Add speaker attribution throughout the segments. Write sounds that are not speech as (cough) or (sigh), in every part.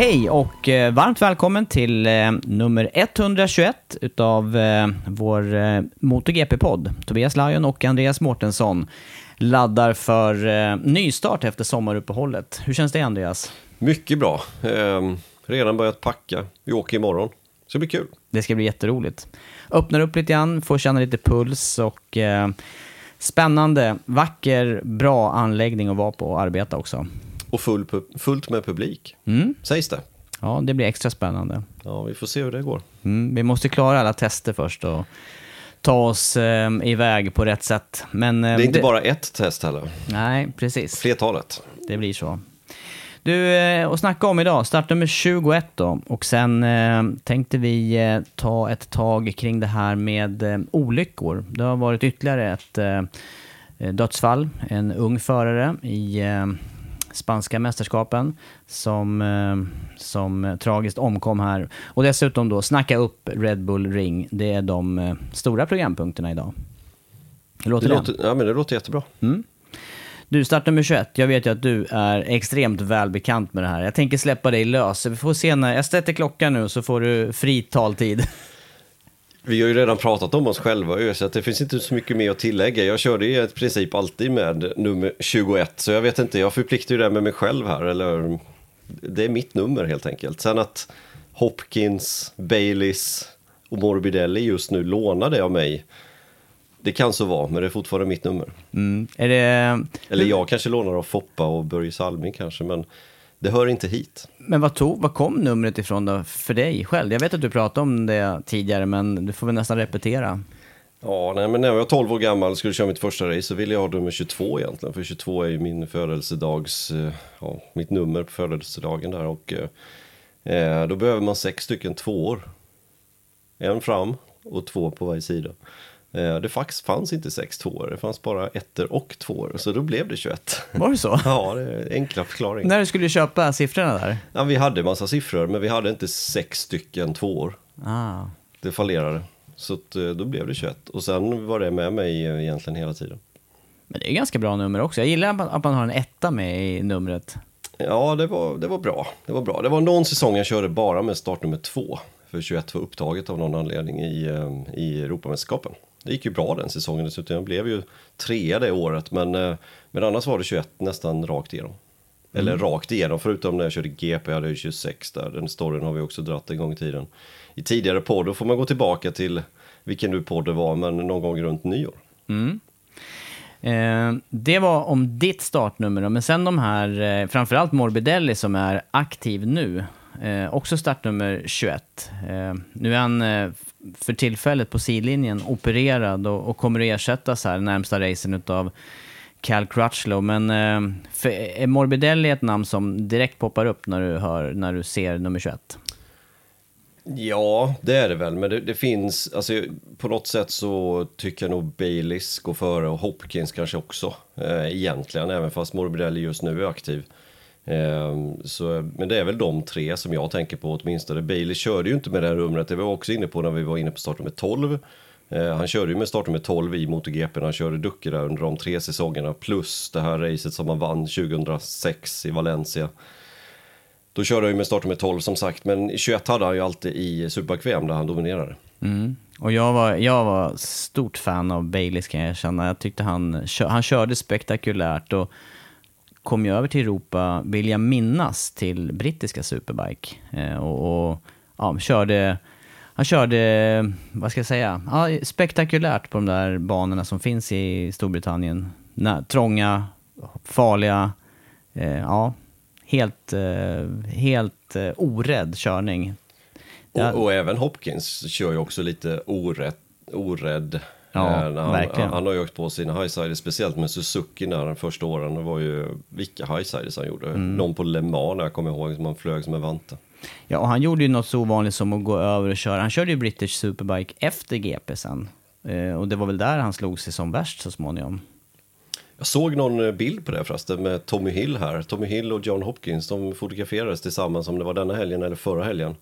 Speaker 1: Hej och eh, varmt välkommen till eh, nummer 121 utav eh, vår eh, MotoGP-podd. Tobias Lajon och Andreas Mårtensson laddar för eh, nystart efter sommaruppehållet. Hur känns det Andreas?
Speaker 2: Mycket bra. Ehm, redan börjat packa. Vi åker imorgon. Så det blir kul.
Speaker 1: Det ska bli jätteroligt. Öppnar upp lite grann, får känna lite puls och eh, spännande, vacker, bra anläggning att vara på och arbeta också.
Speaker 2: Och full, fullt med publik.
Speaker 1: Mm.
Speaker 2: Sägs det.
Speaker 1: Ja, det blir extra spännande.
Speaker 2: Ja, vi får se hur det går.
Speaker 1: Mm, vi måste klara alla tester först och ta oss eh, iväg på rätt sätt. Men, eh,
Speaker 2: Det är inte bara ett test heller.
Speaker 1: Nej, precis.
Speaker 2: Flertalet.
Speaker 1: Det blir så. Du, eh, och snacka om idag, startnummer 21 då. Och sen eh, tänkte vi eh, ta ett tag kring det här med eh, olyckor. Det har varit ytterligare ett eh, dödsfall. En ung förare i eh, spanska mästerskapen som, eh, som tragiskt omkom här. Och dessutom då snacka upp Red Bull Ring. Det är de eh, stora programpunkterna idag. Hur låter
Speaker 2: Det låter, ja, men det låter jättebra.
Speaker 1: Du, startnummer 21. Jag vet ju att du är extremt välbekant med det här. Jag tänker släppa dig lös. Vi får se när... Jag sätter klockan nu så får du fri taltid. (laughs)
Speaker 2: Vi har ju redan pratat om oss själva ju, så att det finns inte så mycket mer att tillägga. Jag körde ju i princip alltid med nummer 21, så jag vet inte, jag förpliktar ju det med mig själv här, eller det är mitt nummer helt enkelt. Sen att Hopkins, Baileys och Morbidelli just nu lånade av mig, det kan så vara, men det är fortfarande mitt nummer.
Speaker 1: Mm. Är det...
Speaker 2: Eller jag kanske lånar av Foppa och Börje Salming kanske, men det hör inte hit.
Speaker 1: Men vad, tog, vad kom numret ifrån då för dig själv? Jag vet att du pratade om det tidigare, men du får väl nästan repetera.
Speaker 2: Ja, nej, men när jag var 12 år gammal och skulle köra mitt första race så ville jag ha nummer 22 egentligen. För 22 är ju min födelsedags, eh, ja, mitt nummer på födelsedagen där. Och eh, eh, då behöver man sex stycken tvåor. En fram och två på varje sida. Eh, det faktiskt fanns inte sex tvåor, det fanns bara ettor och tvåor. Så då blev det 21.
Speaker 1: Var det så? (laughs)
Speaker 2: ja, det är enkla förklaring.
Speaker 1: När du skulle köpa siffrorna där?
Speaker 2: Ja, vi hade massa siffror, men vi hade inte sex stycken tvåor.
Speaker 1: Ah.
Speaker 2: Det fallerade. Så eh, då blev det 21. Och sen var det med mig egentligen hela tiden.
Speaker 1: Men det är ganska bra nummer också. Jag gillar att man- att man har en etta med i numret.
Speaker 2: Ja, det var, det var bra. Det var bra. Det var någon säsong jag körde bara med startnummer två. För 21 var upptaget av någon anledning i, eh, i Europamästerskapen. Det gick ju bra den säsongen dessutom. Jag blev ju trea det året. Men, eh, men annars var det 21 nästan rakt igenom. Eller rakt igenom, förutom när jag körde GP, jag hade ju 26 där. Den storyn har vi också dratt en gång i tiden. I tidigare podd, då får man gå tillbaka till vilken nu podd det var, men någon gång runt nyår.
Speaker 1: Eh, det var om ditt startnummer, men sen de här, eh, framförallt Morbidelli som är aktiv nu, eh, också startnummer 21. Eh, nu är han eh, för tillfället på sidlinjen opererad och, och kommer att ersättas här närmsta racen utav Cal Crutchlow. Men eh, är Morbidelli ett namn som direkt poppar upp när du, hör, när du ser nummer 21?
Speaker 2: Ja, det är det väl, men det, det, finns, alltså på något sätt så tycker jag nog Baileys går före och Hopkins kanske också, eh, egentligen, även fast Morbidelli just nu är aktiv. Ehm, så, men det är väl de tre som jag tänker på åtminstone. Bailey körde ju inte med det här numret, det var jag också inne på när vi var inne på startnummer 12. Ehm, han körde ju med startnummer 12 i MotoGP, han körde Ducke där under de tre säsongerna, plus det här racet som han vann 2006 i Valencia. Då körde han ju med startnummer 12 som sagt, men 21 hade han ju alltid i Superbike VM där han dominerade.
Speaker 1: Mm. Och jag var, jag var stort fan av Baileys kan jag känna. Jag tyckte han, han körde spektakulärt och kom ju över till Europa, vill jag minnas, till brittiska Superbike. Eh, och, och ja, körde, han körde, vad ska jag säga, ja, spektakulärt på de där banorna som finns i Storbritannien. Nä, trånga, farliga, eh, ja, helt, eh, helt eh, orädd körning.
Speaker 2: Och, och, även Hopkins kör ju också lite orätt, orädd.
Speaker 1: Ja, han, verkligen.
Speaker 2: Han, har ju åkt på sina highsiders, speciellt med Suzuki när de första åren. Det var ju vilka highsiders han gjorde. Mm. Någon på Le Mans jag kommer ihåg som han flög som en vante.
Speaker 1: Ja, och han gjorde ju något så ovanligt som att gå över och köra. Han körde ju British Superbike efter GP sen. Eh, och det var väl där han slog sig som värst så småningom.
Speaker 2: Jag såg någon eh, bild på det förresten med Tommy Hill här. Tommy Hill och John Hopkins, de fotograferades tillsammans om det var denna helgen eller förra helgen.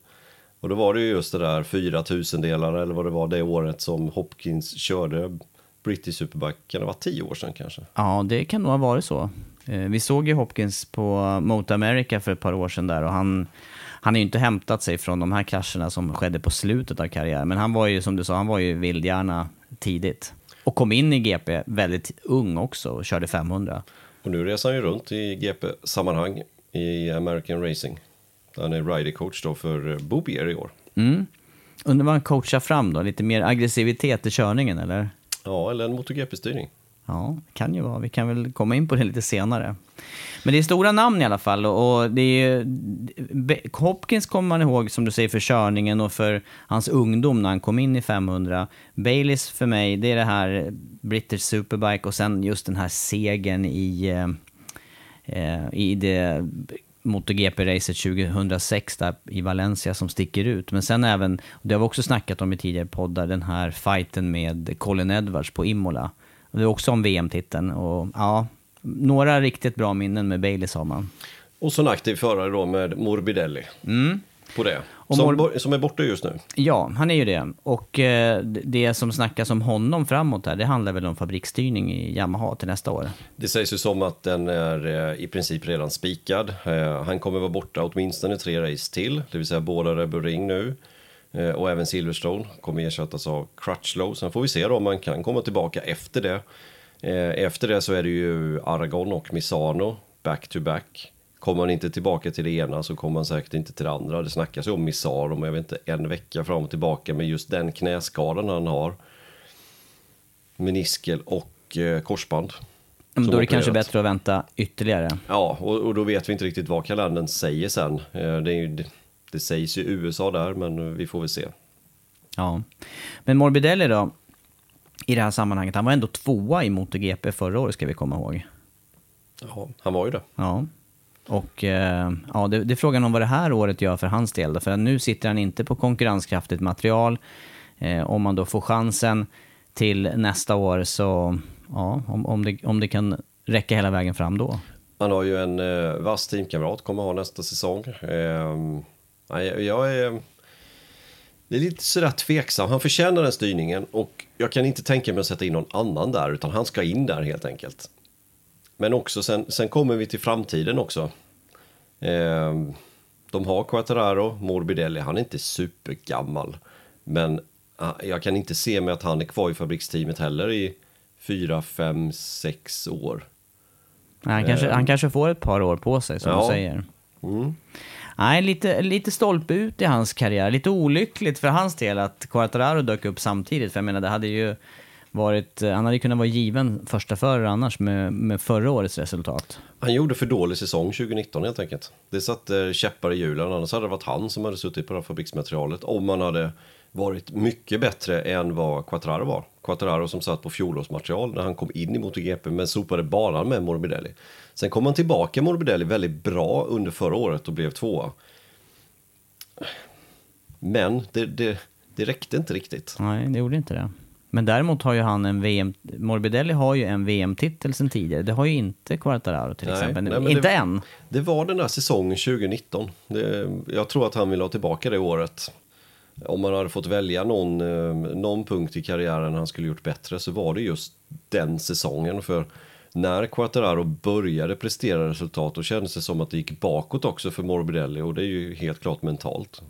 Speaker 2: Och då var det ju just det där 4000 delar eller vad det var det året som Hopkins körde British Superbike. Kan det vara tio år sedan kanske?
Speaker 1: Ja, det kan nog ha varit så. Eh, vi såg ju Hopkins på Motor America för ett par år sedan där och han, han har ju inte hämtat sig från de här krascherna som skedde på slutet av karriären. Men han var ju, som du sa, han var ju vildhjärna tidigt. Och kom in i GP väldigt ung också och körde 500.
Speaker 2: Och nu reser han ju runt i GP-sammanhang i American Racing. Han är rider coach då för eh, Boubier i år.
Speaker 1: Mm. Undrar vad han coachar fram då? Lite mer aggressivitet i körningen eller?
Speaker 2: Ja, eller en MotoGP-styrning.
Speaker 1: Ja, kan ju vara. Vi kan väl komma in på det lite senare. Men det är stora namn i alla fall. Och det är, Hopkins kommer man ihåg, som du säger, för körningen och för hans ungdom när han kom in i 500. Baileys för mig, det är det här British Superbike och sen just den här segern i, eh, i det MotoGP-racet 2006 där i Valencia som sticker ut. Men sen även, det har vi också snackat om i tidigare poddar, den här fighten med Colin Edwards på Imola. Det är också om VM-titeln. Och ja, några riktigt bra minnen med Baileys har man.
Speaker 2: Och så en aktiv förare då med Morbidelli.
Speaker 1: Mm.
Speaker 2: På det. Som, som är borta just nu.
Speaker 1: Ja, han är ju det. Och eh, det som snackas om honom framåt här, det handlar väl om fabriksstyrning i Yamaha till nästa år?
Speaker 2: Det sägs ju som att den är eh, i princip redan spikad. Eh, han kommer vara borta åtminstone tre race till, det vill säga båda Red Ring nu. Och även Silverstone kommer ersättas av Crutchlow. Sen får vi se då om man kan komma tillbaka efter det. Efter det så är det ju Aragon och Misano back to back. Kommer man inte tillbaka till det ena så kommer man säkert inte till det andra. Det snackas ju om Misano, men jag vet inte, en vecka fram och tillbaka med just den knäskadan han har. Meniskel och eh, korsband.
Speaker 1: Men då är det kanske bättre att vänta ytterligare.
Speaker 2: Ja, och, och, då vet vi inte riktigt vad kalendern säger sen. Eh, det, är, det, det sägs ju USA där, men vi får väl se.
Speaker 1: Ja, men Morbidelli då? i det här sammanhanget. Han var ändå tvåa i MotoGP förra året, ska vi komma ihåg.
Speaker 2: Ja, han var ju det.
Speaker 1: Ja. Och eh, ja, det, det, är frågan om vad det här året gör för hans del. Då, för nu sitter han inte på konkurrenskraftigt material. Eh, om man då får chansen till nästa år så, ja, om, om, det, om det kan räcka hela vägen fram då.
Speaker 2: Han har ju en eh, vass teamkamrat, kommer ha nästa säsong. Eh, jag är det är lite sådär tveksam. Han förtjänar den styrningen och jag kan inte tänka mig att sätta in någon annan där utan han ska in där helt enkelt. Men också sen, sen kommer vi till framtiden också. Eh, de har Quattararo, Morbidelli, han är inte supergammal. Men ah, jag kan inte se mig att han är kvar i fabriksteamet heller i fyra, fem, sex år.
Speaker 1: Han, kanske, eh. han kanske får ett par år på sig som ja. du säger. Mm. Nej, lite, lite stolpe ut i hans karriär. Lite olyckligt för hans del att Quartararo dök upp samtidigt. För jag menar, det hade ju varit... Han hade kunnat vara given första förare annars med, med förra årets resultat.
Speaker 2: Han gjorde för dålig säsong 2019 helt enkelt. Det satte käppar i hjulen. Annars hade det varit han som hade suttit på det här fabriksmaterialet. Om man hade varit mycket bättre än vad Quattraro var. Quattraro som satt på fjolårsmaterial när han kom in i MotoGP men sopade banan med Morbidelli. Sen kom han tillbaka Morbidelli väldigt bra under förra året och blev tvåa. Men det, det, det räckte inte riktigt.
Speaker 1: Nej, det gjorde inte det. Men däremot har ju han en VM... Morbidelli har ju en VM-titel sen tidigare. Det har ju inte Quartararo till
Speaker 2: Nej,
Speaker 1: exempel.
Speaker 2: nej,
Speaker 1: inte
Speaker 2: det-
Speaker 1: än.
Speaker 2: Det var den där säsongen 2019. Det, jag tror att han vill ha tillbaka det året. Om man hade fått välja någon, eh, någon punkt i karriären han skulle gjort bättre så var det just den säsongen. För när Quattararo började prestera resultat då kändes det som att det gick bakåt också för Morbidelli och det är ju helt klart mentalt.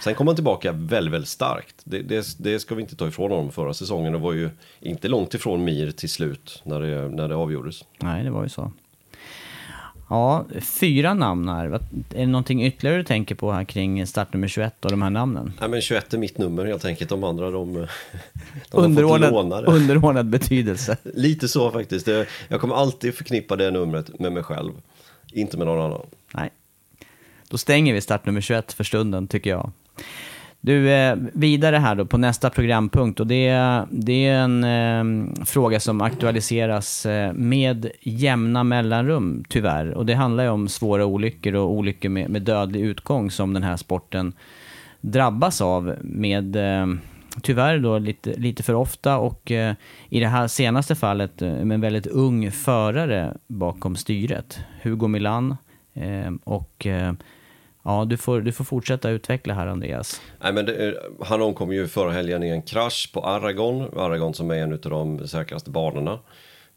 Speaker 2: Sen kom han tillbaka väldigt, väldigt starkt. Det, det, det ska vi inte ta ifrån honom förra säsongen. Det var ju inte långt ifrån Mir till slut när det, när det avgjordes.
Speaker 1: Nej, det var ju så. Ja, fyra namn här. Är det någonting ytterligare du tänker på här kring startnummer 21 och de här namnen?
Speaker 2: Nej men 21 är mitt nummer helt enkelt, de andra de, de
Speaker 1: Underordnad, underordnad betydelse. (laughs)
Speaker 2: Lite så faktiskt, jag kommer alltid förknippa det numret med mig själv, inte med någon annan.
Speaker 1: Nej. Då stänger vi startnummer 21 för stunden, tycker jag. Du, eh, vidare här då på nästa programpunkt och det, det är en eh, fråga som aktualiseras eh, med jämna mellanrum, tyvärr. Och det handlar ju om svåra olyckor och olyckor med, med dödlig utgång som den här sporten drabbas av med eh, tyvärr då lite, lite för ofta och eh, i det här senaste fallet eh, med en väldigt ung förare bakom styret, Hugo Milan. Eh, och eh, ja, du får, du får fortsätta utveckla här Andreas.
Speaker 2: Nej, men det, han omkom ju förra helgen i en krasch på Aragon, Aragon som är en av de säkraste banorna.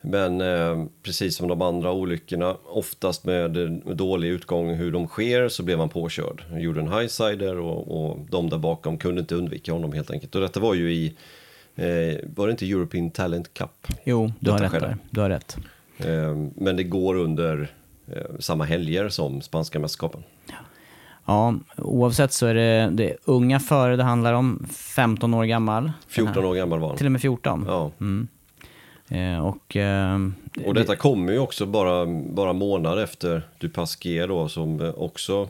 Speaker 2: Men eh, precis som de andra olyckorna, oftast med eh, dålig utgång hur de sker, så blev han påkörd. Han gjorde en highsider och, och de där bakom kunde inte undvika honom helt enkelt. Och detta var ju i, eh, var det inte European Talent Cup?
Speaker 1: Jo, du har rätt
Speaker 2: skedde.
Speaker 1: där. Du har rätt.
Speaker 2: Eh, men det går under eh, samma helger som spanska mästerskapen.
Speaker 1: Ja, oavsett så är det, det är unga förare det handlar om, 15 år gammal.
Speaker 2: 14 år gammal var han.
Speaker 1: Till och med 14.
Speaker 2: Ja.
Speaker 1: Eh, och, eh,
Speaker 2: Och detta kommer ju också bara, bara månad efter Dupasquier då som eh, också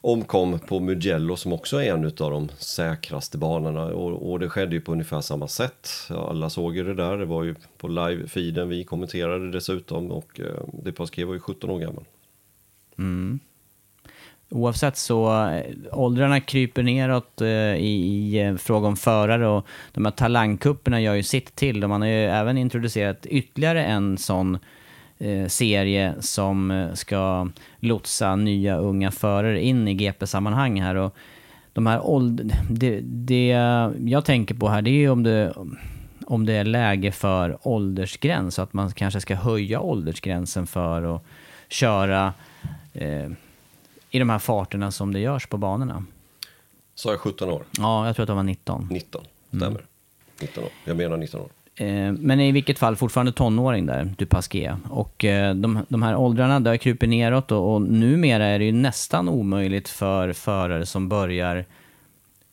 Speaker 2: omkom på Mugello som också är en av de säkraste banorna och, och det skedde ju på ungefär samma sätt. Ja, Alla såg ju det där, det var ju på live-feeden vi kommenterade dessutom och eh, Dupasquier var ju 17 år gammal.
Speaker 1: Oavsett så, eh, åldrarna kryper neråt eh, i, i eh, fråga om förare och de här talangkupperna gör ju sitt till. Och man har ju även introducerat ytterligare en sån eh, serie som eh, ska lotsa nya unga förare in i GP-sammanhang här. Och de här åld- det, det jag tänker på här, det är ju om det, om det är läge för åldersgräns, så att man kanske ska höja åldersgränsen för att köra eh, i de här farterna som det görs på banorna.
Speaker 2: Så jag 17 år,
Speaker 1: Ja, jag tror att de var 19.
Speaker 2: 19, stämmer. 19 år, jag menar 19 år.
Speaker 1: Eh, men i vilket fall fortfarande tonåring där, Dupasquier. Och eh, de, de här åldrarna där kryper neråt och, och numera är det ju nästan omöjligt för förare som börjar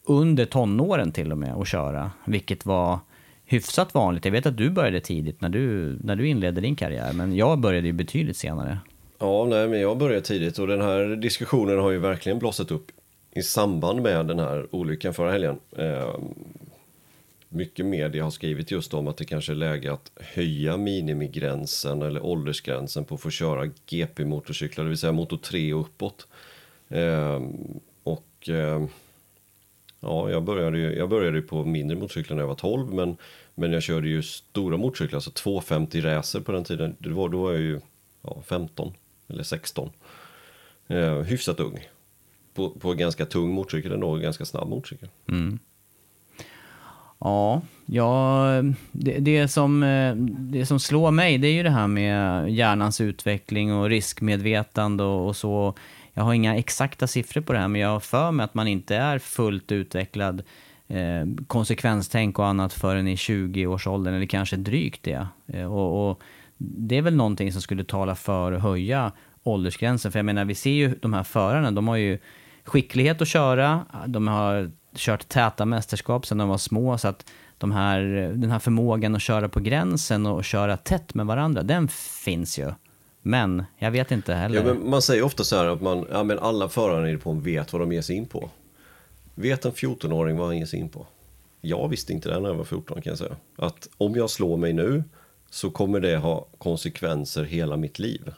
Speaker 1: under tonåren till och med att köra. Vilket var hyfsat vanligt. Jag vet att du började tidigt när du, när du inledde din karriär, men jag började ju betydligt senare.
Speaker 2: Ja, nej, men jag började tidigt och den här diskussionen har ju verkligen blossat upp i samband med den här olyckan förra helgen. Eh, mycket media har skrivit just om att det kanske är läge att höja minimigränsen eller åldersgränsen på att få köra GP-motorcyklar, det vill säga motor 3 och uppåt. Eh, och eh, ja, jag började, ju, jag började ju på mindre motorcyklar när jag var 12, men, men jag körde ju stora motorcyklar, alltså 250 racer på den tiden. Det var, då var jag ju ja, 15 eller 16. Eh, hyfsat ung. På, på ganska tung motorcykel ändå, ganska snabb motorcykel. Mm.
Speaker 1: Ja, ja det, det, som, eh, det som slår mig det är ju det här med hjärnans utveckling och riskmedvetande och, och så. Jag har inga exakta siffror på det här, men jag har för mig att man inte är fullt utvecklad eh, konsekvenstänk och annat förrän i 20-årsåldern, eller kanske drygt det. Eh, och, och det är väl någonting som skulle tala för att höja åldersgränsen. För jag menar, vi ser ju de här förarna, de har ju skicklighet att köra, de har kört täta mästerskap sedan de var små, så att de här, den här förmågan att köra på gränsen och köra tätt med varandra, den finns ju. Men jag vet inte heller.
Speaker 2: Ja, men man säger ofta så här att man, ja, men alla förare i på vet vad de ger sig in på. Vet en 14-åring vad han ger sig in på? Jag visste inte det när jag var 14 kan jag säga. Att om jag slår mig nu så kommer det ha konsekvenser hela mitt liv.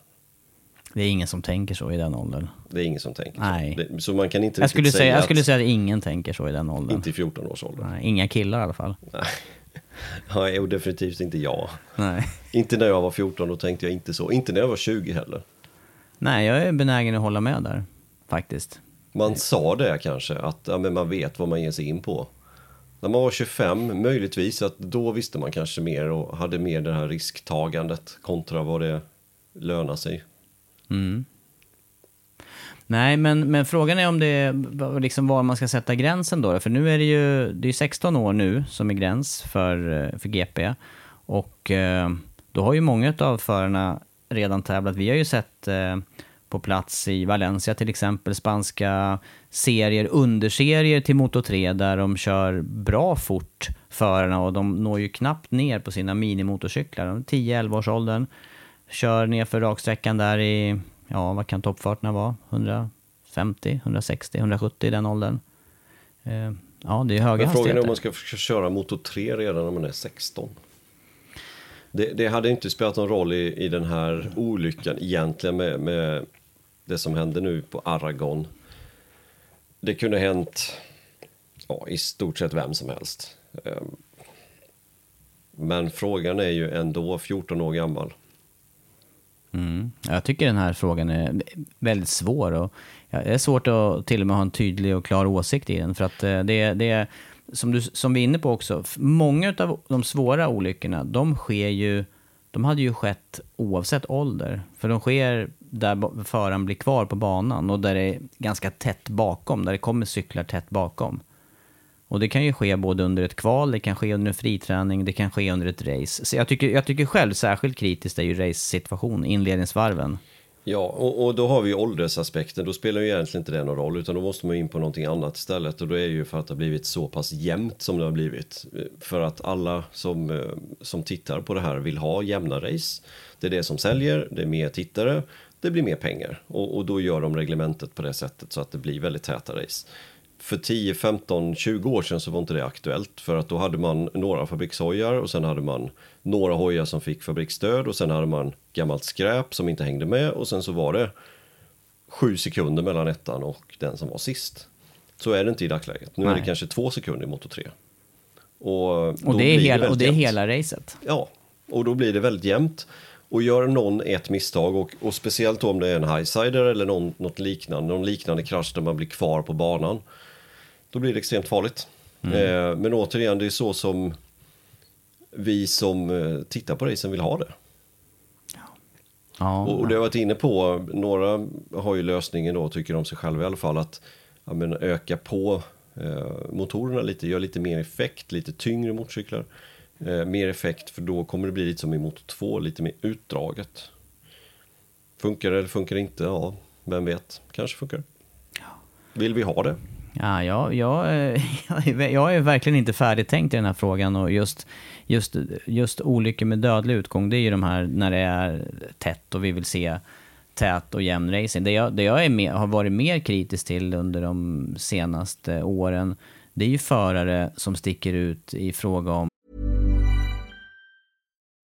Speaker 1: Det är ingen som tänker så i den åldern.
Speaker 2: Det är ingen som tänker
Speaker 1: Nej.
Speaker 2: så. Det, så man kan inte
Speaker 1: Jag skulle, säga, jag
Speaker 2: att-
Speaker 1: skulle säga att ingen tänker så i den åldern.
Speaker 2: Inte i 14 års ålder.
Speaker 1: Nej, inga killar i alla fall. (laughs)
Speaker 2: Nej, och definitivt inte jag.
Speaker 1: Nej. (laughs)
Speaker 2: Inte när jag var 14, då tänkte jag inte så. Inte när jag var 20 heller.
Speaker 1: Nej, jag är benägen att hålla med där. Faktiskt.
Speaker 2: Man sa det kanske, att ja, men man vet vad man ger sig in på. När man var 25, möjligtvis, att då visste man kanske mer och hade mer det här risktagandet kontra vad det lönar sig. Mm.
Speaker 1: Nej, men, men frågan är om det är liksom var man ska sätta gränsen då. För nu är det ju det är 16 år nu som är gräns för, eh, för GP. Och eh, då har ju många av förarna redan tävlat. Vi har ju sett eh, på plats i Valencia till exempel spanska serier, underserier till Moto 3 där de kör bra fort förarna och de når ju knappt ner på sina minimotorcyklar. De är 10-11 års åldern. Kör ner för raksträckan där i, ja vad kan toppfarterna vara? 150, 160, 170 i den åldern. Eh, ja, det är höga
Speaker 2: Men frågan är om man ska köra Moto 3 redan när man är 16. Det, det hade inte spelat någon roll i, i den här olyckan egentligen med, med det som hände nu på Aragon. Det kunde ha hänt ja, i stort sett vem som helst. Ehm, men frågan är ju ändå 14 år gammal.
Speaker 1: Mm. Jag tycker den här frågan är väldigt svår. Och det är svårt att till och med ha en tydlig och klar åsikt i den. För att eh, det, det är, som, du, som vi är inne på också, många av de svåra olyckorna, de sker ju, de hade ju skett oavsett ålder. För de sker där föraren blir kvar på banan och där det är ganska tätt bakom, där det kommer cyklar tätt bakom. Och det kan ju ske både under ett kval, det kan ske under en friträning, det kan ske under ett race. Så jag tycker, jag tycker själv särskilt kritiskt är ju race-situation, inledningsvarven.
Speaker 2: Ja, och, och då har vi åldersaspekten. Då spelar ju egentligen inte det någon roll, utan då måste man in på någonting annat istället. Och då är det ju för att det har blivit så pass jämnt som det har blivit. För att alla som, eh, som tittar på det här vill ha jämna race. Det är det som säljer, det är mer tittare, det blir mer pengar. Och, och då gör de reglementet på det sättet så att det blir väldigt täta race. För 10, 15, 20 år sedan så var inte det aktuellt för att då hade man några fabrikshojar och sen hade man några hojar som fick fabriksstöd och sen hade man gammalt skräp som inte hängde med och sen så var det sju sekunder mellan ettan och den som var sist. Så är det inte i dagsläget. Nu är
Speaker 1: Nej.
Speaker 2: det kanske två sekunder i Moto 3. Och,
Speaker 1: Och det är, hela, och
Speaker 2: väldigt
Speaker 1: det är hela racet.
Speaker 2: Ja, och då blir det väldigt jämnt. Och gör någon ett misstag, och, och speciellt om det är en highsider eller någon, något liknande, någon liknande krasch där man blir kvar på banan, då blir det extremt farligt. Eh, men återigen, det är så som vi som eh, tittar på racen vill ha det.
Speaker 1: Ja,
Speaker 2: Och, och det har jag varit inne på, några har ju lösningen då, tycker de sig själva i alla fall, att ja, men öka på eh, motorerna lite, göra lite mer effekt, lite tyngre motorcyklar. Eh, mer effekt, för då kommer det bli lite som i Moto 2, lite mer utdraget. Funkar det eller funkar det inte? Ja, vem vet, kanske funkar det. Vill vi ha det?
Speaker 1: Ja, jag, jag, eh, (laughs) jag, är, verkligen inte färdigtänkt i den här frågan och just, just, just olyckor med dödlig utgång, det är ju de här när det är tätt och vi vill se tät och jämn racing. Det jag, det jag är med, har varit mer kritisk till under de senaste åren, det är ju förare som sticker ut i fråga om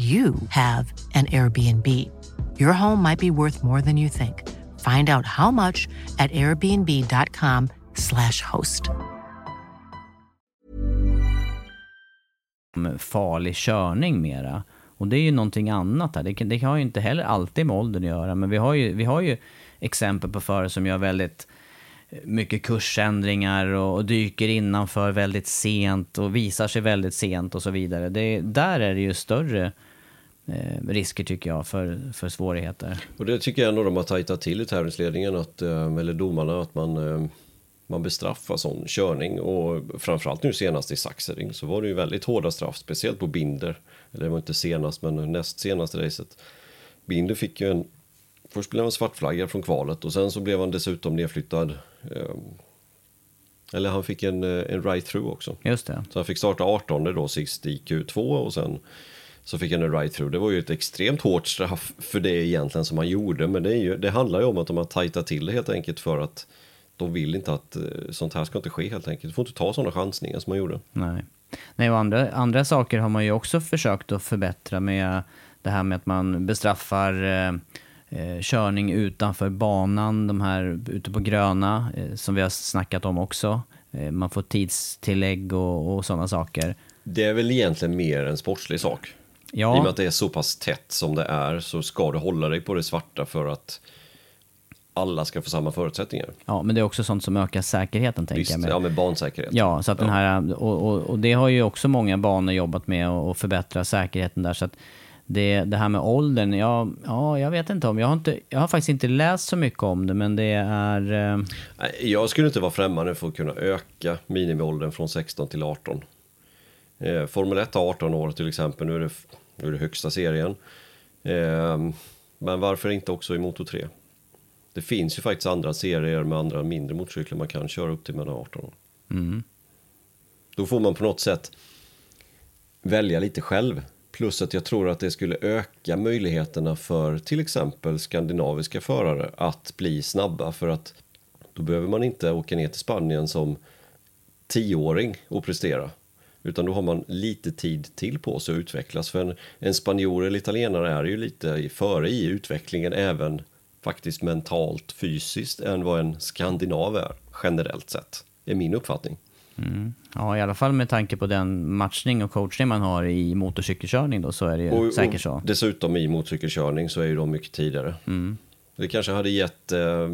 Speaker 3: you have an Airbnb. Your home might be worth more than you think. Find out how much at airbnb.com/slash host.
Speaker 1: farlig körning mera. Och det är ju någonting annat här. Det, kan- det har ju inte heller alltid med åldern att göra, men vi har ju, vi har ju exempel på förare som gör väldigt eh, mycket kursändringar och, och dyker innanför väldigt sent och visar sig väldigt sent och så vidare. Det, där är det ju större eh, risker tycker jag för, för svårigheter.
Speaker 2: Och det tycker jag ändå de har tajtat till i tävlingsledningen, att, eh, eller domarna, att man, eh, man bestraffar sån körning. Och framförallt nu senast i Saxering så var det ju väldigt hårda straff, speciellt på Binder. Eller det var inte senast, men näst senaste racet. Binder fick ju en... Först blev han svartflaggad från kvalet och sen så blev han dessutom nedflyttad. Eh, eller han fick en, en right-through också.
Speaker 1: Just det.
Speaker 2: Så han fick starta 18 då sist i Q2 och sen så fick han en right-through. Det var ju ett extremt hårt straff för det egentligen som han gjorde. Men det, är ju, det handlar ju om att de har tajtat till det helt enkelt för att de vill inte att eh, sånt här ska inte ske helt enkelt. Du får inte ta sådana chansningar som man gjorde.
Speaker 1: Nej. Nej, och andra, andra saker har man ju också försökt att förbättra med det här med att man bestraffar eh, eh, körning utanför banan, de här ute på gröna, eh, som vi har snackat om också. Eh, man får tidstillägg och, och sådana saker.
Speaker 2: Det är väl egentligen mer en sportslig sak. I och med
Speaker 1: Ja,
Speaker 2: att det är så pass tätt som det är så ska du hålla dig på det svarta för att alla ska få samma förutsättningar.
Speaker 1: ja, men det är också sånt som ökar säkerheten, tänker
Speaker 2: Visst,
Speaker 1: jag. Med.
Speaker 2: ja med bansäkerhet.
Speaker 1: Ja, så att den här, och, och, och det har ju också många banor jobbat med att förbättra säkerheten där. Så att det, det här med åldern, ja, ja, jag vet inte om, jag har, inte, jag har faktiskt inte läst så mycket om det, men det är... eh,
Speaker 2: Jag skulle inte vara främmande för att kunna öka minimiåldern från 16 till 18. Eh, Formel 1 har 18 år till exempel, nu är det, det högsta serien. Eh, men varför inte också i Moto 3? Det finns ju faktiskt andra serier med andra mindre motorcyklar man kan köra upp till mellan 18 år. Då får man på något sätt välja lite själv. Plus att jag tror att det skulle öka möjligheterna för till exempel skandinaviska förare att bli snabba för att då behöver man inte åka ner till Spanien som tioåring och prestera. Utan då har man lite tid till på sig att utvecklas. För en, en spanjor eller italienare är ju lite före i utvecklingen även faktiskt mentalt, fysiskt än vad en skandinav är generellt sett. är min uppfattning.
Speaker 1: Ja, i alla fall med tanke på den matchning och coachning man har i motorcykelkörning då, så är det ju
Speaker 2: Och,
Speaker 1: säkert så.
Speaker 2: dessutom i motorcykelkörning så är ju de mycket tidigare. Det kanske hade gett, eh,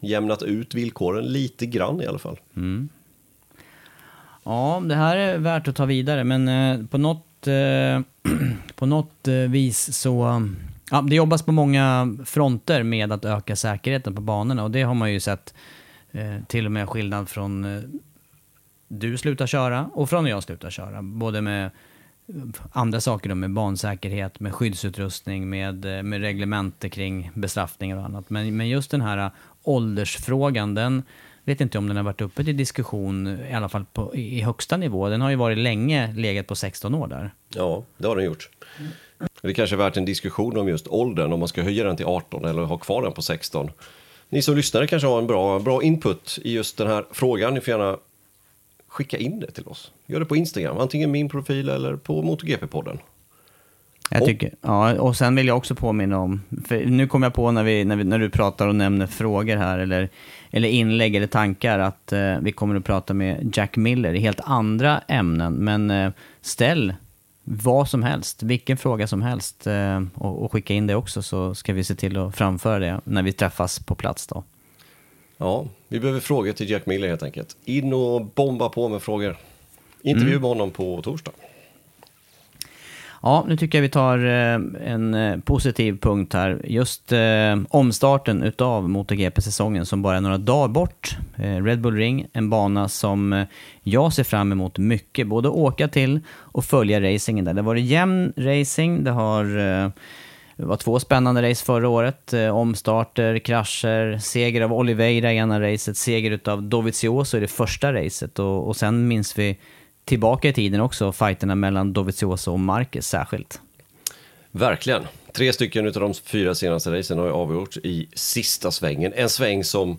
Speaker 2: jämnat ut villkoren lite grann i alla fall.
Speaker 1: Ja, det här är värt att ta vidare, men eh, på något, eh, (clears throat) på något eh, vis så... Ja, det jobbas på många fronter med att öka säkerheten på banorna och det har man ju sett till och med skillnad från du slutar köra och från när jag slutar köra. Både med andra saker då, med bansäkerhet, med skyddsutrustning, med, med reglementer kring bestraffningar och annat. Men, men just den här åldersfrågan, den vet inte om den har varit uppe till diskussion, i alla fall på, i, högsta nivå. Den har ju varit länge legat på 16 år där.
Speaker 2: Ja, det har den gjort. Det kanske är värt en diskussion om just åldern, om man ska höja den till 18 eller ha kvar den på 16. Ni som lyssnare kanske har en bra, bra input i just den här frågan. Ni får gärna skicka in det till oss. Gör det på Instagram, antingen min profil eller på MotoGP-podden.
Speaker 1: Jag tycker, ja, och sen vill jag också påminna om, för nu kom jag på när, vi, när, vi, när du pratar och nämner frågor här, eller, eller inlägg eller tankar, att eh, vi kommer att prata med Jack Miller i helt andra ämnen. Men eh, ställ vad som helst, vilken fråga som helst, eh, och, och skicka in det också, så ska vi se till att framföra det när vi träffas på plats då.
Speaker 2: Ja, vi behöver frågor till Jack Miller helt enkelt. In och bomba på med frågor. Intervju med honom på torsdag.
Speaker 1: Ja, nu tycker jag vi tar eh, en eh, positiv punkt här. Just eh, omstarten utav MotoGP-säsongen som bara är några dagar bort. Red Bull Ring, en bana som jag ser fram emot mycket. Både åka till och följa racingen där. Det har varit jämn racing, det har Det var två spännande race förra året. Omstarter, krascher, seger av Oliveira i ena racet, seger av Dovizioso i det första racet. Och, och sen minns vi tillbaka i tiden också, fighterna mellan Dovizioso och Marquez särskilt.
Speaker 2: Verkligen. Tre stycken av de fyra senaste racen har ju avgjorts i sista svängen. En sväng som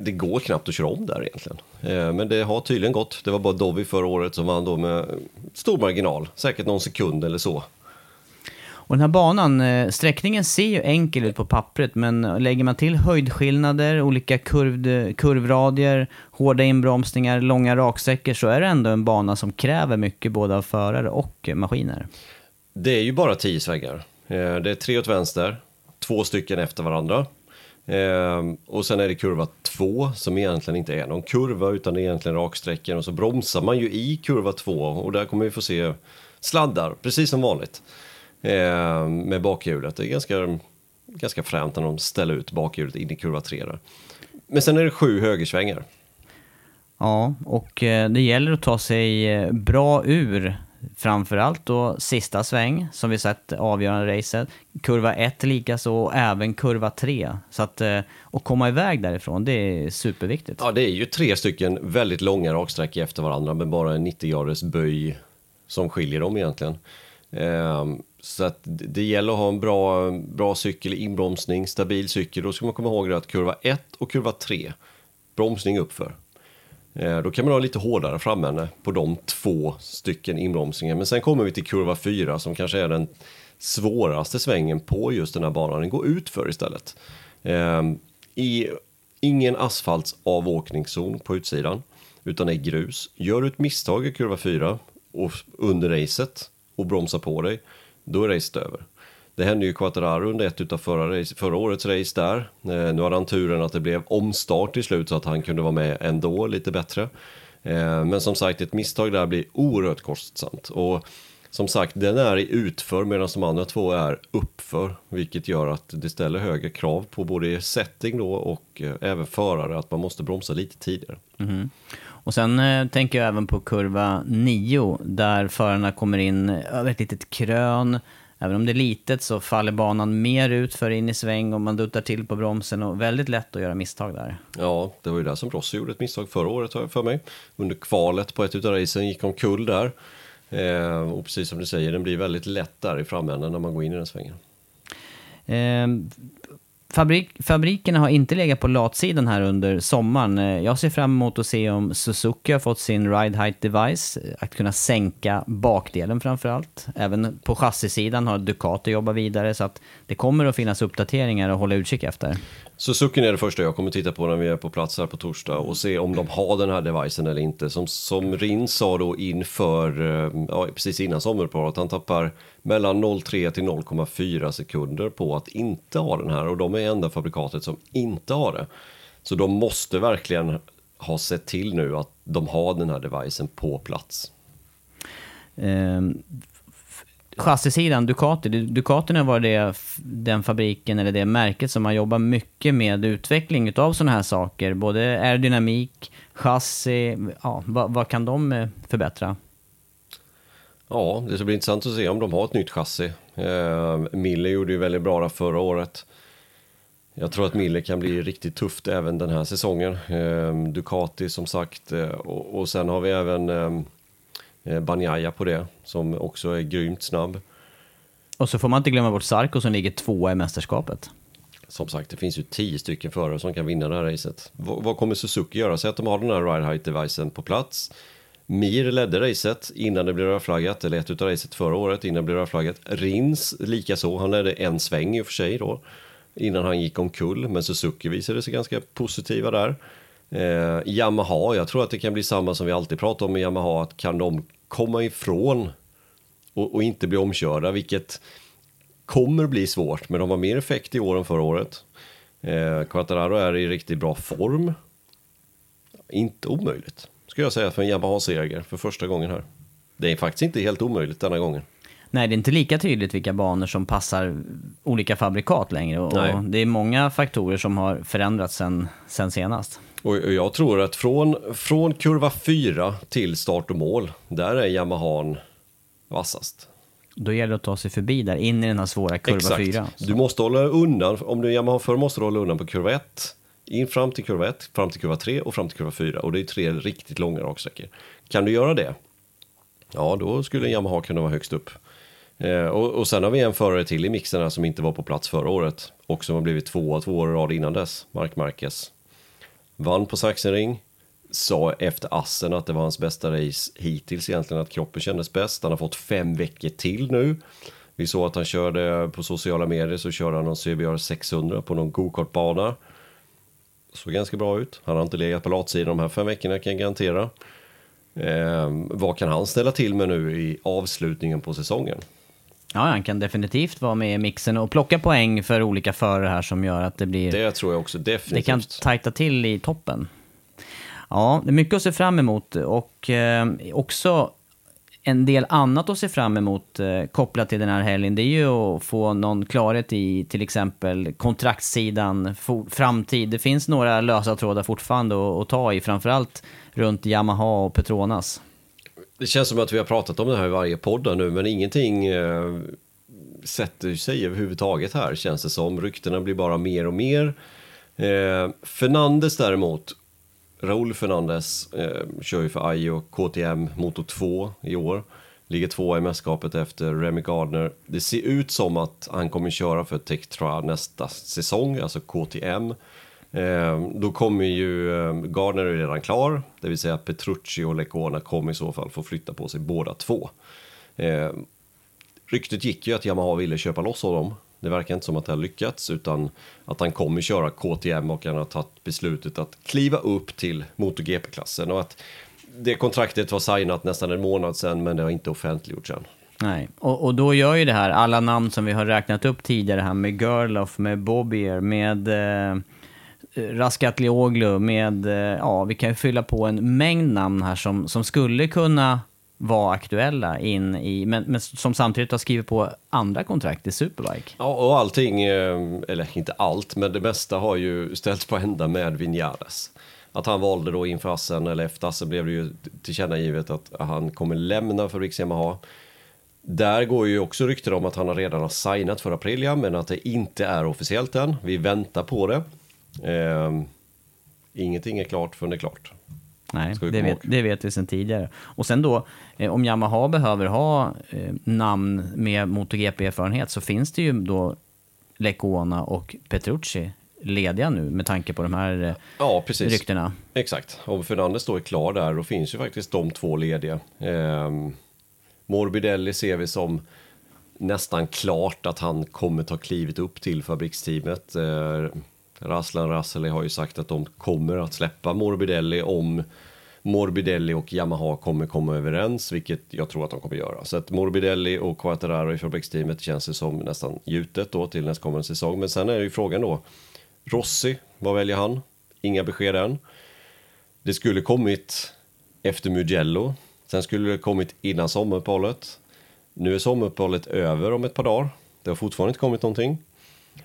Speaker 2: det går knappt att köra om där egentligen. Eh, men det har tydligen gått. Det var bara Dovi förra året som vann då med stor marginal. Säkert någon sekund eller så.
Speaker 1: Och den här banan, eh, sträckningen ser ju enkel ut på pappret, men lägger man till höjdskillnader, olika kurvd, kurvradier, hårda inbromsningar, långa raksträckor så är det ändå en bana som kräver mycket både av förare och maskiner.
Speaker 2: Det är ju bara tio svängar. Eh, det är tre åt vänster, två stycken efter varandra. Eh, och sen är det kurva två som egentligen inte är någon kurva utan det är egentligen raksträckor och så bromsar man ju i kurva två och där kommer vi få se sladdar, precis som vanligt. Eh, med bakhjulet. Det är ganska, ganska fränt när de ställer ut bakhjulet in i kurva tre där. Men sen är det sju högersvängar.
Speaker 1: Ja, och eh, det gäller att ta sig eh, bra ur framförallt då sista sväng, som vi sett avgörande racet. Kurva 1 likaså, och även kurva 3. Så att, att komma iväg därifrån, det är superviktigt.
Speaker 2: Ja, det är ju tre stycken väldigt långa raksträckor efter varandra med bara en 90 graders böj som skiljer dem egentligen. Så att det gäller att ha en bra, bra cykel, inbromsning, stabil cykel. Då ska man komma ihåg att kurva 1 och kurva 3, bromsning uppför. Eh, då kan man ha lite hårdare framände på de två stycken inbromsningar. Men sen kommer vi till kurva 4 som kanske är den svåraste svängen på just den här banan. Den går utför istället. Ehm, I ingen asfaltsavåkningszon på utsidan, utan det är grus. Gör du ett misstag i kurva 4 och under racet och bromsar på dig, då är racet över. Det hände ju Quattararo under ett av förra, race, förra årets race där. Eh, nu hade han turen att det blev omstart till slut så att han kunde vara med ändå lite bättre. Eh, men som sagt, ett misstag där blir oerhört kostsamt. Och som sagt, den är i utför medan de andra två är uppför. Vilket gör att det ställer högre krav på både setting då och eh, även förare att man måste bromsa lite tidigare.
Speaker 1: Mm. Och sen eh, tänker jag även på kurva 9 där förarna kommer in över ett litet krön. Även om det är litet så faller banan mer ut för in i sväng och man duttar till på bromsen och väldigt lätt att göra misstag där.
Speaker 2: Ja, det var ju där som Rossi gjorde ett misstag förra året har jag för mig. Under kvalet på ett utav racen gick omkull där. Eh, och precis som du säger, den blir väldigt lätt där i framänden när man går in i den svängen.
Speaker 1: Eh, Fabrik, fabrikerna har inte legat på latsidan här under sommaren. Eh, jag ser fram emot att se om Suzuki har fått sin Ride Height Device, eh, att kunna sänka bakdelen framför allt. Även på chassisidan har Ducati jobbat vidare, så att det kommer att finnas uppdateringar att hålla utkik efter.
Speaker 2: Suzuki är det första jag kommer titta på när vi är på plats här på torsdag och se om de har den här devicen eller inte. Som, som Rin sa då inför, eh, ja, precis innan sommaruppehållet, han tappar mellan 0,3 till 0,4 sekunder på att inte ha den här och de är enda fabrikatet som inte har det. Så de måste verkligen ha sett till nu att de har den här devicen på plats.
Speaker 1: Um, chassisidan, Ducati. Ducati har varit det, den fabriken eller det märket som har jobbat mycket med utveckling av sådana här saker. Både aerodynamik, chassi, ja, vad, vad kan de eh, förbättra?
Speaker 2: Ja, det ska bli intressant att se om de har ett nytt chassi. Eh, Mille gjorde ju väldigt bra förra året. Jag tror att Mille kan bli riktigt tufft även den här säsongen. Eh, Ducati som sagt eh, och, och, sen har vi även eh Banjaya på det som också är grymt snabb.
Speaker 1: Och så får man inte glömma bort Sarko som ligger tvåa i mästerskapet.
Speaker 2: Som sagt, det finns ju tio stycken förare som kan vinna det här racet. V vad kommer Suzuki göra? Säg att de har den här ride height devicen på plats. Mir ledde racet innan det blev rödflaggat, eller ett utav racet förra året innan det blev rödflaggat. Rins likaså, han ledde en sväng i och för sig då innan han gick omkull, men Suzuki visade sig ganska positiva där. Eh, Yamaha, jag tror att det kan bli samma som vi alltid pratar om med Yamaha, att kan de komma ifrån och, och inte bli omkörda, vilket kommer bli svårt, men de har mer effekt i år än förra året. Eh, Quattararo är i riktigt bra form. Inte omöjligt skulle jag säga, för en Yamaha-seger för första gången här. Det är faktiskt inte helt omöjligt denna gången.
Speaker 1: Nej, det är inte lika tydligt vilka banor som passar olika fabrikat längre. Och det är många faktorer som har förändrats sen, sen senast.
Speaker 2: Och jag tror att från, från kurva 4 till start och mål, där är Yamahan vassast.
Speaker 1: Då gäller det att ta sig förbi där, in i den här svåra kurva
Speaker 2: Exakt.
Speaker 1: 4.
Speaker 2: Du måste hålla undan, om du är Yamaha för måste du hålla undan på kurva 1, in fram till kurva 1, fram till kurva 3 och fram till kurva 4. Och det är tre riktigt långa raksträckor. Kan du göra det, ja då skulle en Yamaha kunna vara högst upp. Eh, och, och sen har vi en förare till i mixen här som inte var på plats förra året och som har blivit tvåa två år i rad innan dess, Mark Marquez. Vann på Sachsenring, sa efter Assen att det var hans bästa race hittills egentligen, att kroppen kändes bäst. Han har fått fem veckor till nu. Vi såg att han körde på sociala medier så körde han någon CBR 600 på någon gokartbana. Såg ganska bra ut. Han har inte legat på latsidan de här fem veckorna kan jag garantera. Eh, vad kan han ställa till med nu i avslutningen på säsongen?
Speaker 1: Ja, han kan definitivt vara med i mixen och plocka poäng för olika förare här som gör att det blir...
Speaker 2: Det tror jag också
Speaker 1: Det
Speaker 2: definitivt.
Speaker 1: kan tajta till i toppen. Ja, det är mycket att se fram emot och eh, också en del annat att se fram emot eh, kopplat till den här helgen. Det är ju att få någon klarhet i till exempel kontraktssidan, for, framtid. Det finns några lösa trådar fortfarande att, att ta i, framförallt runt Yamaha och Petronas.
Speaker 2: Det känns som att vi har pratat om det här i varje podd nu, men ingenting eh, sätter sig överhuvudtaget här, känns det som. Ryktena blir bara mer och mer. Eh, Fernandes däremot, Raúl Fernandes, eh, kör ju för Ajo KTM Moto 2 i år. Ligger tvåa i mästerskapet efter Remy Gardner. Det ser ut som att han kommer köra för Tektra nästa säsong, alltså KTM. Eh, då kommer ju eh, Gardner är redan klar, det vill säga Petrucci och Lecona kommer i så fall få flytta på sig båda två. Eh, ryktet gick ju att Yamaha ville köpa loss honom. Det verkar inte som att det har lyckats utan att han kommer köra KTM och han har tagit beslutet att kliva upp till MotoGP-klassen och att det kontraktet var signat nästan en månad sedan men det har inte offentliggjorts än.
Speaker 1: Nej, och, och då gör ju det här, alla namn som vi har räknat upp tidigare här med Gerloff, med Bobier, med eh, Eh, Raskatlioglu, med, eh, ja, vi kan ju fylla på en mängd namn här som, som skulle kunna vara aktuella in i, men, men som samtidigt har skrivit på andra kontrakt i Superbike.
Speaker 2: Ja, och allting, eh, eller inte allt, men det mesta har ju ställts på ända med Vinjares. Att han valde då inför Assen, eller efter Assen blev det ju tillkännagivet att han kommer lämna för Yamaha. Där går ju också rykten om att han redan har signat för Aprilia, men att det inte är officiellt än. Vi väntar på det. Eh, ingenting är klart förrän det är klart.
Speaker 1: Nej, det vet, det vet vi sedan tidigare. Och sen då, eh, om Yamaha behöver ha eh, namn med MotoGP-erfarenhet så finns det ju då Lecona och Petrucci lediga nu med tanke på de här eh,
Speaker 2: Ja, precis.
Speaker 1: ryktena.
Speaker 2: Exakt. Om Fernandes då är klar där, då finns ju faktiskt de två lediga. Ehm, Morbidelli ser vi som nästan klart att han kommer ta klivet upp till fabriksteamet. Eh, Raslan Rasseli har ju sagt att de kommer att släppa Morbidelli om Morbidelli och Yamaha kommer komma överens, vilket jag tror att de kommer göra. Så att Morbidelli och Quattararo i fabriksteamet känns det som nästan gjutet då till nästkommande säsong. Men sen är det ju frågan då, Rossi, vad väljer han? Inga besked än. Det skulle kommit efter Mugello. Sen skulle det kommit innan sommaruppehållet. Nu är sommaruppehållet över om ett par dagar. Det har fortfarande inte kommit någonting.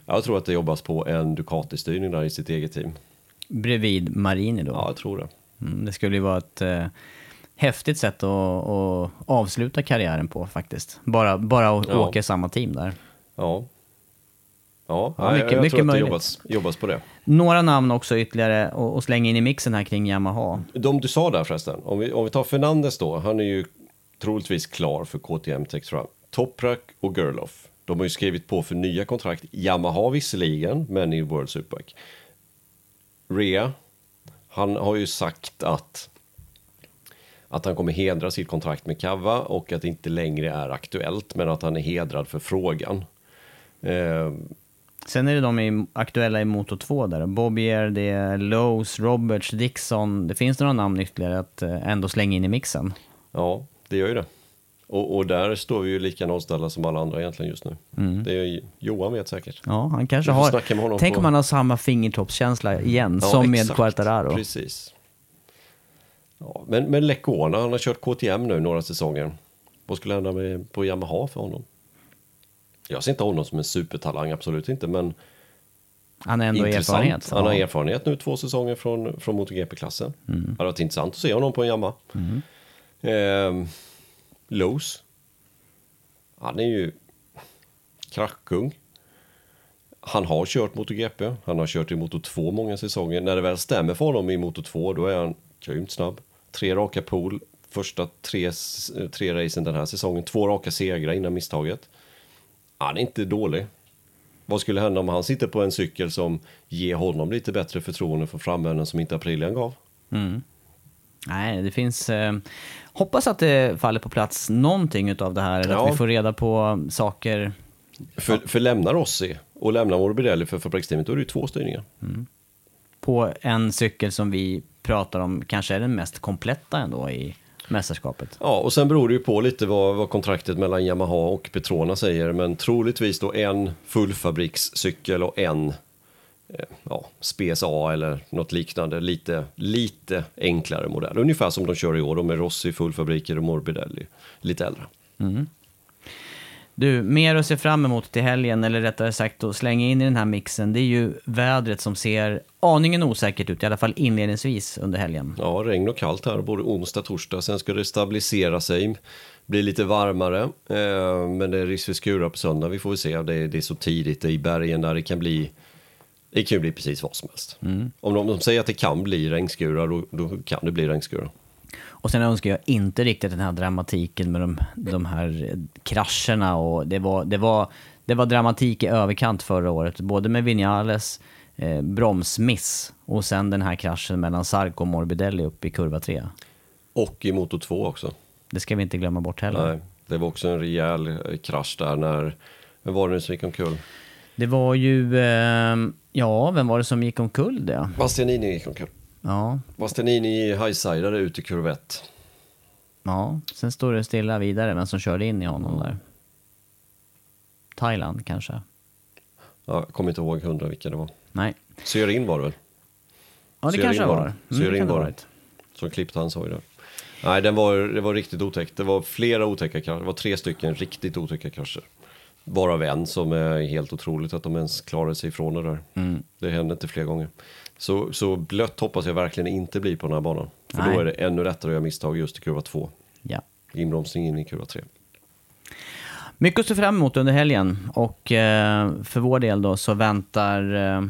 Speaker 2: Jag tror att det jobbas på en Ducati-styrning där i sitt eget team.
Speaker 1: Bredvid Marini då.
Speaker 2: Ja, jag tror det.
Speaker 1: Mm, det skulle ju vara ett eh, häftigt sätt att, att avsluta karriären på faktiskt. Bara, bara att
Speaker 2: Ja.
Speaker 1: åka i samma team där.
Speaker 2: Ja. Ja,
Speaker 1: Ja, mycket-
Speaker 2: jag
Speaker 1: mycket
Speaker 2: tror att det
Speaker 1: möjligt.
Speaker 2: jobbas, jobbas på det.
Speaker 1: Några namn också ytterligare och, och slänga in i mixen här kring Yamaha.
Speaker 2: De du sa där förresten, om vi, om vi tar Fernandes då, han är ju troligtvis klar för KTM Textra. Toprak och Gerloff, de har ju skrivit på för nya kontrakt. Yamaha visserligen, men i World Superbike. Rea, han har ju sagt att att han kommer hedra sitt kontrakt med Kava och att det inte längre är aktuellt, men att han är hedrad för frågan. Eh,
Speaker 1: Sen är det de i, aktuella i Moto 2 där. Bobier, det är Lowe's, Roberts, Dixon. Det finns några namn ytterligare att eh, ändå slänga in i mixen.
Speaker 2: Ja, det gör ju det. Och, och där står vi ju lika nollställda som alla andra egentligen just nu. Det är Johan vet säkert.
Speaker 1: Ja, han kanske har...
Speaker 2: med
Speaker 1: Tänk
Speaker 2: på-
Speaker 1: om han har samma fingertoppskänsla igen,
Speaker 2: Ja,
Speaker 1: som med
Speaker 2: exakt.
Speaker 1: Quartararo.
Speaker 2: Precis. Ja, men, men Lecona, han har kört KTM nu några säsonger. Vad skulle hända med, på Yamaha för honom? Jag ser inte honom som en supertalang, absolut inte, men
Speaker 1: Han har ändå
Speaker 2: intressant.
Speaker 1: erfarenhet.
Speaker 2: Han har
Speaker 1: Ja.
Speaker 2: erfarenhet nu två säsonger från, från MotoGP-klassen.
Speaker 1: Mm.
Speaker 2: Det hade varit intressant att se honom på en Yamaha. Mm. Eh, Lowe's. Han är ju krackkung. Han har kört MotoGP, han har kört i Moto 2 många säsonger. När det väl stämmer för honom i Moto 2, då är han grymt snabb. Tre raka pool, första tre, tre racen den här säsongen. Två raka segrar innan misstaget. Han är inte dålig. Vad skulle hända om han sitter på en cykel som ger honom lite bättre förtroende för framvänden som inte Aprilian gav? Mm.
Speaker 1: Nej, det finns... Eh, hoppas att det faller på plats någonting av det här, eller
Speaker 2: Ja.
Speaker 1: att vi får reda på saker.
Speaker 2: För, för lämnar Rossi och lämnar Morbidelli för fabriksteamet, då är det ju två styrningar.
Speaker 1: på en cykel som vi pratar om kanske är den mest kompletta ändå i mästerskapet.
Speaker 2: Ja, och sen beror det ju på lite vad, vad kontraktet mellan Yamaha och Petrona säger, men troligtvis då en fullfabrikscykel och en ja, Spes A eller något liknande, lite, lite enklare modell. Ungefär som de kör i år, de är Rossi, fullfabriker och Morbidelli, lite äldre.
Speaker 1: Du, mer att se fram emot till helgen, eller rättare sagt att slänga in i den här mixen, det är ju vädret som ser aningen osäkert ut, i alla fall inledningsvis under helgen.
Speaker 2: Ja, regn och kallt här både onsdag och torsdag. Sen ska det stabilisera sig, bli lite varmare. Eh, men det är risk för skurar på söndag. Vi får väl se. Det är, det är så tidigt det är i bergen där det kan bli det kan ju bli precis vad som helst. Om de, de säger att det kan bli regnskurar, då, då kan det bli regnskurar.
Speaker 1: Och sen önskar jag inte riktigt den här dramatiken med de, de här krascherna och det var, det, var, det var dramatik i överkant förra året, både med Vinales eh, bromsmiss och sen den här kraschen mellan Sarko och Morbidelli uppe i kurva 3.
Speaker 2: Och i Moto 2 också.
Speaker 1: Det ska vi inte glömma bort heller.
Speaker 2: Nej, det var också en rejäl eh, krasch där när, vem var det som gick omkull?
Speaker 1: Det var ju, eh, ja, vem var det som gick omkull det?
Speaker 2: Bastianini gick omkull.
Speaker 1: Ja,
Speaker 2: Bastianini highsidade ut i kurv 1.
Speaker 1: ja, sen står det stilla vidare, vem som körde in i honom där. Thailand kanske?
Speaker 2: Ja, jag kommer inte ihåg hundra vilka det var.
Speaker 1: Nej.
Speaker 2: Sörin var det väl?
Speaker 1: Ja, det
Speaker 2: Syrin
Speaker 1: kanske
Speaker 2: var
Speaker 1: var.
Speaker 2: det.
Speaker 1: Mm, det
Speaker 2: var det. Som klippte hans hoj där. Nej, den var, det var riktigt otäckt. Det var flera otäcka krascher. Det var tre stycken riktigt otäcka krascher. Varav en som är helt otroligt att de ens klarade sig ifrån det där.
Speaker 1: Mm.
Speaker 2: Det hände inte fler gånger. Så, så blött hoppas jag verkligen inte blir på den här banan. För
Speaker 1: Nej.
Speaker 2: då är det ännu lättare att göra misstag just i kurva 2.
Speaker 1: Ja.
Speaker 2: Inbromsning in i kurva 3.
Speaker 1: Mycket att se fram emot under helgen och eh, för vår del då så väntar eh,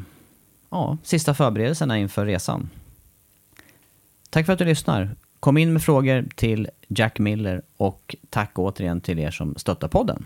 Speaker 1: ja, sista förberedelserna inför resan. Tack för att du lyssnar. Kom in med frågor till Jack Miller och tack återigen till er som stöttar podden.